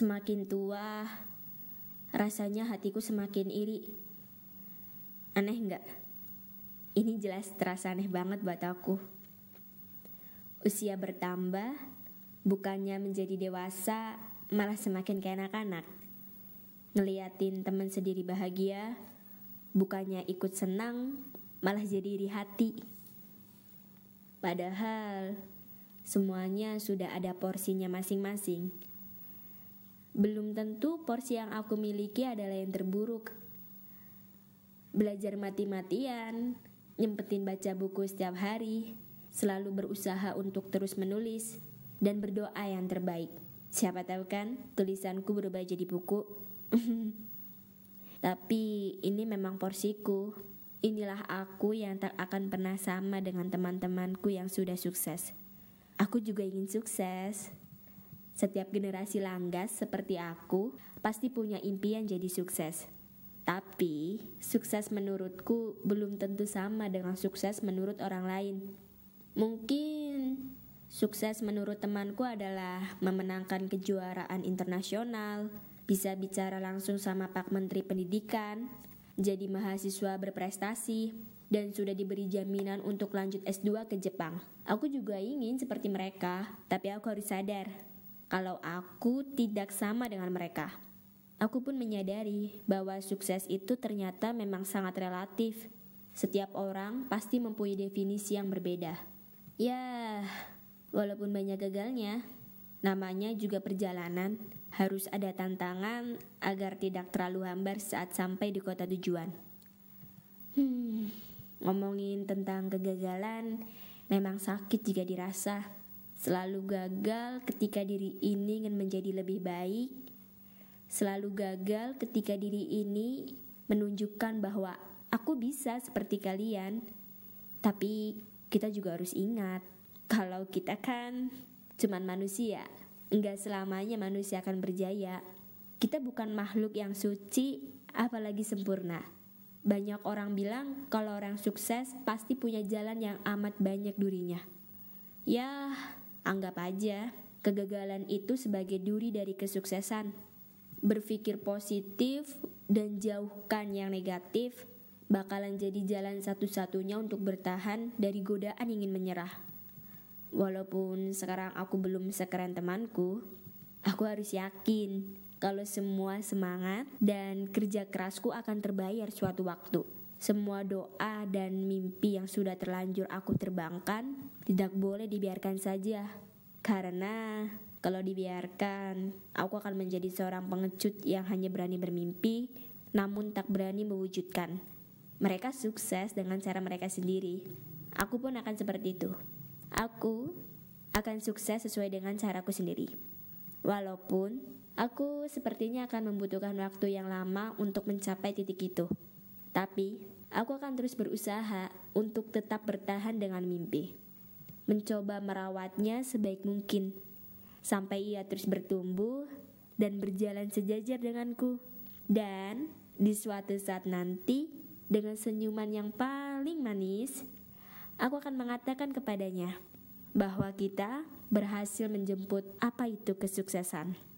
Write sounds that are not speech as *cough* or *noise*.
Semakin tua, rasanya hatiku semakin iri. Aneh nggak? Ini jelas terasa aneh banget buat aku. Usia bertambah, bukannya menjadi dewasa, malah semakin kayak anak-anak. Ngeliatin teman sendiri bahagia, bukannya ikut senang, malah jadi iri hati. Padahal semuanya sudah ada porsinya masing-masing. Belum tentu porsi yang aku miliki adalah yang terburuk. Belajar mati-matian, nyempetin baca buku setiap hari, selalu berusaha untuk terus menulis, dan berdoa yang terbaik. Siapa tahu kan tulisanku berubah jadi buku. *laughs* Tapi ini memang porsiku. Inilah aku yang tak akan pernah sama dengan teman-temanku yang sudah sukses. Aku juga ingin sukses. Setiap generasi langgas seperti aku pasti punya impian jadi sukses. Tapi, sukses menurutku belum tentu sama dengan sukses menurut orang lain. Mungkin sukses menurut temanku adalah memenangkan kejuaraan internasional, bisa bicara langsung sama Pak Menteri Pendidikan, jadi mahasiswa berprestasi, dan sudah diberi jaminan untuk lanjut S2 ke Jepang. Aku juga ingin seperti mereka, tapi aku harus sadar kalau aku tidak sama dengan mereka. Aku pun menyadari bahwa sukses itu ternyata memang sangat relatif. Setiap orang pasti mempunyai definisi yang berbeda. Ya, walaupun banyak gagalnya, namanya juga perjalanan. Harus ada tantangan agar tidak terlalu hambar saat sampai di kota tujuan. Hmm, ngomongin tentang kegagalan memang sakit jika dirasa Selalu gagal ketika diri ini ingin menjadi lebih baik. Selalu gagal ketika diri ini menunjukkan bahwa aku bisa seperti kalian. Tapi kita juga harus ingat kalau kita kan cuman manusia. Enggak selamanya manusia akan berjaya. Kita bukan makhluk yang suci, apalagi sempurna. Banyak orang bilang kalau orang sukses pasti punya jalan yang amat banyak durinya. Ya, Anggap aja kegagalan itu sebagai duri dari kesuksesan. Berpikir positif dan jauhkan yang negatif bakalan jadi jalan satu-satunya untuk bertahan dari godaan ingin menyerah. Walaupun sekarang aku belum sekeren temanku, aku harus yakin kalau semua semangat dan kerja kerasku akan terbayar suatu waktu. Semua doa dan mimpi yang sudah terlanjur aku terbangkan tidak boleh dibiarkan saja. Karena kalau dibiarkan, aku akan menjadi seorang pengecut yang hanya berani bermimpi, namun tak berani mewujudkan. Mereka sukses dengan cara mereka sendiri. Aku pun akan seperti itu. Aku akan sukses sesuai dengan caraku sendiri. Walaupun aku sepertinya akan membutuhkan waktu yang lama untuk mencapai titik itu. Tapi, aku akan terus berusaha untuk tetap bertahan dengan mimpi. Mencoba merawatnya sebaik mungkin, sampai ia terus bertumbuh dan berjalan sejajar denganku. Dan di suatu saat nanti, dengan senyuman yang paling manis, aku akan mengatakan kepadanya bahwa kita berhasil menjemput apa itu kesuksesan.